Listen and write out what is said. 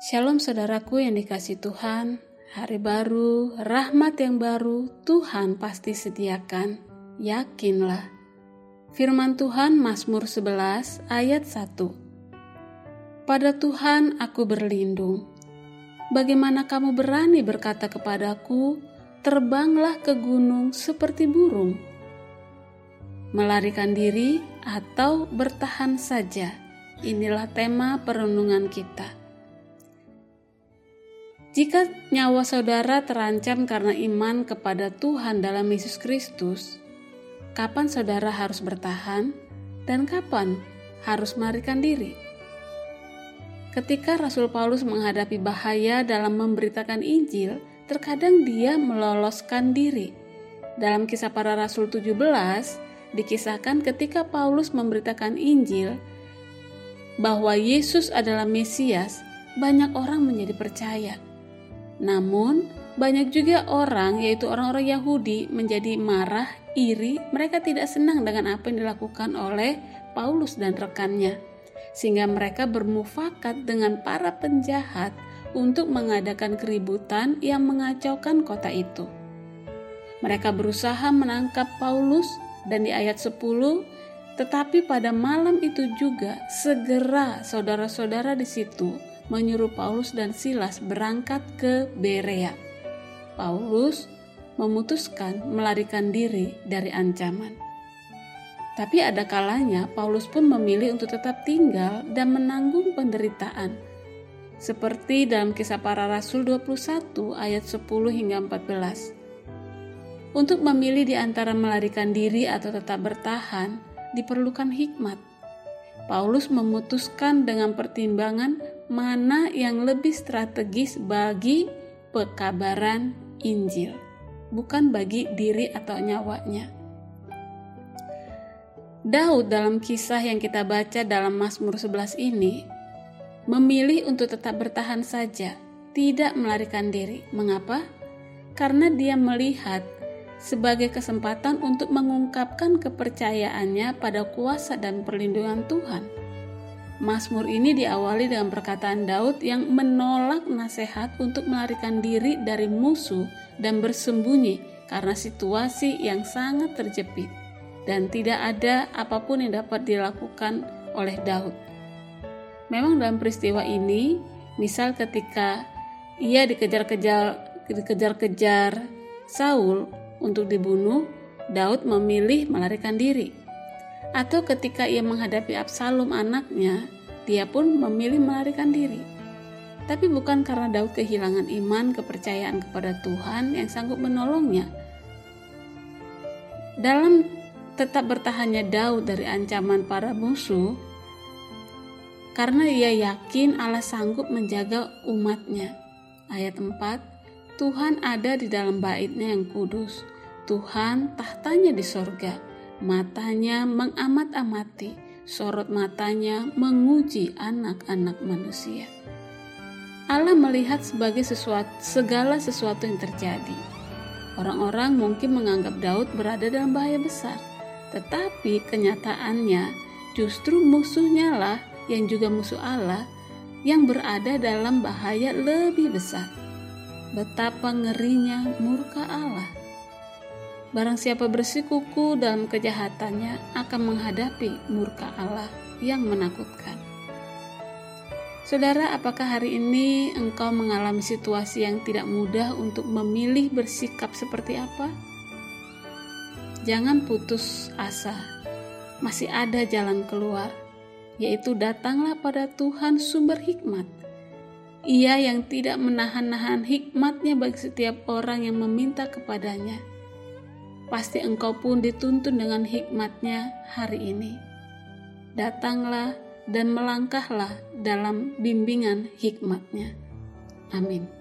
Shalom saudaraku yang dikasih Tuhan, hari baru, rahmat yang baru, Tuhan pasti sediakan, yakinlah. Firman Tuhan Mazmur 11 ayat 1 Pada Tuhan aku berlindung. Bagaimana kamu berani berkata kepadaku, terbanglah ke gunung seperti burung? Melarikan diri atau bertahan saja, inilah tema perenungan kita. Jika nyawa saudara terancam karena iman kepada Tuhan dalam Yesus Kristus, kapan saudara harus bertahan dan kapan harus melarikan diri? Ketika Rasul Paulus menghadapi bahaya dalam memberitakan Injil, terkadang dia meloloskan diri. Dalam kisah para rasul 17, dikisahkan ketika Paulus memberitakan Injil bahwa Yesus adalah Mesias, banyak orang menjadi percaya. Namun, banyak juga orang, yaitu orang-orang Yahudi, menjadi marah, iri. Mereka tidak senang dengan apa yang dilakukan oleh Paulus dan rekannya, sehingga mereka bermufakat dengan para penjahat untuk mengadakan keributan yang mengacaukan kota itu. Mereka berusaha menangkap Paulus dan di ayat 10 tetapi pada malam itu juga segera saudara-saudara di situ menyuruh Paulus dan Silas berangkat ke Berea. Paulus memutuskan melarikan diri dari ancaman. Tapi ada kalanya Paulus pun memilih untuk tetap tinggal dan menanggung penderitaan. Seperti dalam kisah para rasul 21 ayat 10 hingga 14. Untuk memilih di antara melarikan diri atau tetap bertahan, diperlukan hikmat. Paulus memutuskan dengan pertimbangan mana yang lebih strategis bagi pekabaran Injil, bukan bagi diri atau nyawanya. Daud dalam kisah yang kita baca dalam Mazmur 11 ini memilih untuk tetap bertahan saja, tidak melarikan diri. Mengapa? Karena dia melihat sebagai kesempatan untuk mengungkapkan kepercayaannya pada kuasa dan perlindungan Tuhan Mazmur ini diawali dengan perkataan Daud yang menolak nasihat untuk melarikan diri dari musuh dan bersembunyi karena situasi yang sangat terjepit dan tidak ada apa pun yang dapat dilakukan oleh Daud. Memang dalam peristiwa ini, misal ketika ia dikejar-kejar dikejar-kejar Saul untuk dibunuh, Daud memilih melarikan diri atau ketika ia menghadapi Absalom anaknya, dia pun memilih melarikan diri. Tapi bukan karena Daud kehilangan iman kepercayaan kepada Tuhan yang sanggup menolongnya. Dalam tetap bertahannya Daud dari ancaman para musuh, karena ia yakin Allah sanggup menjaga umatnya. Ayat 4, Tuhan ada di dalam baitnya yang kudus. Tuhan tahtanya di sorga matanya mengamat-amati, sorot matanya menguji anak-anak manusia. Allah melihat sebagai sesuatu, segala sesuatu yang terjadi. Orang-orang mungkin menganggap Daud berada dalam bahaya besar, tetapi kenyataannya justru musuhnya lah yang juga musuh Allah yang berada dalam bahaya lebih besar. Betapa ngerinya murka Allah Barang siapa bersikuku dalam kejahatannya akan menghadapi murka Allah yang menakutkan. Saudara, apakah hari ini engkau mengalami situasi yang tidak mudah untuk memilih bersikap seperti apa? Jangan putus asa, masih ada jalan keluar, yaitu datanglah pada Tuhan sumber hikmat. Ia yang tidak menahan-nahan hikmatnya bagi setiap orang yang meminta kepadanya pasti engkau pun dituntun dengan hikmatnya hari ini. Datanglah dan melangkahlah dalam bimbingan hikmatnya. Amin.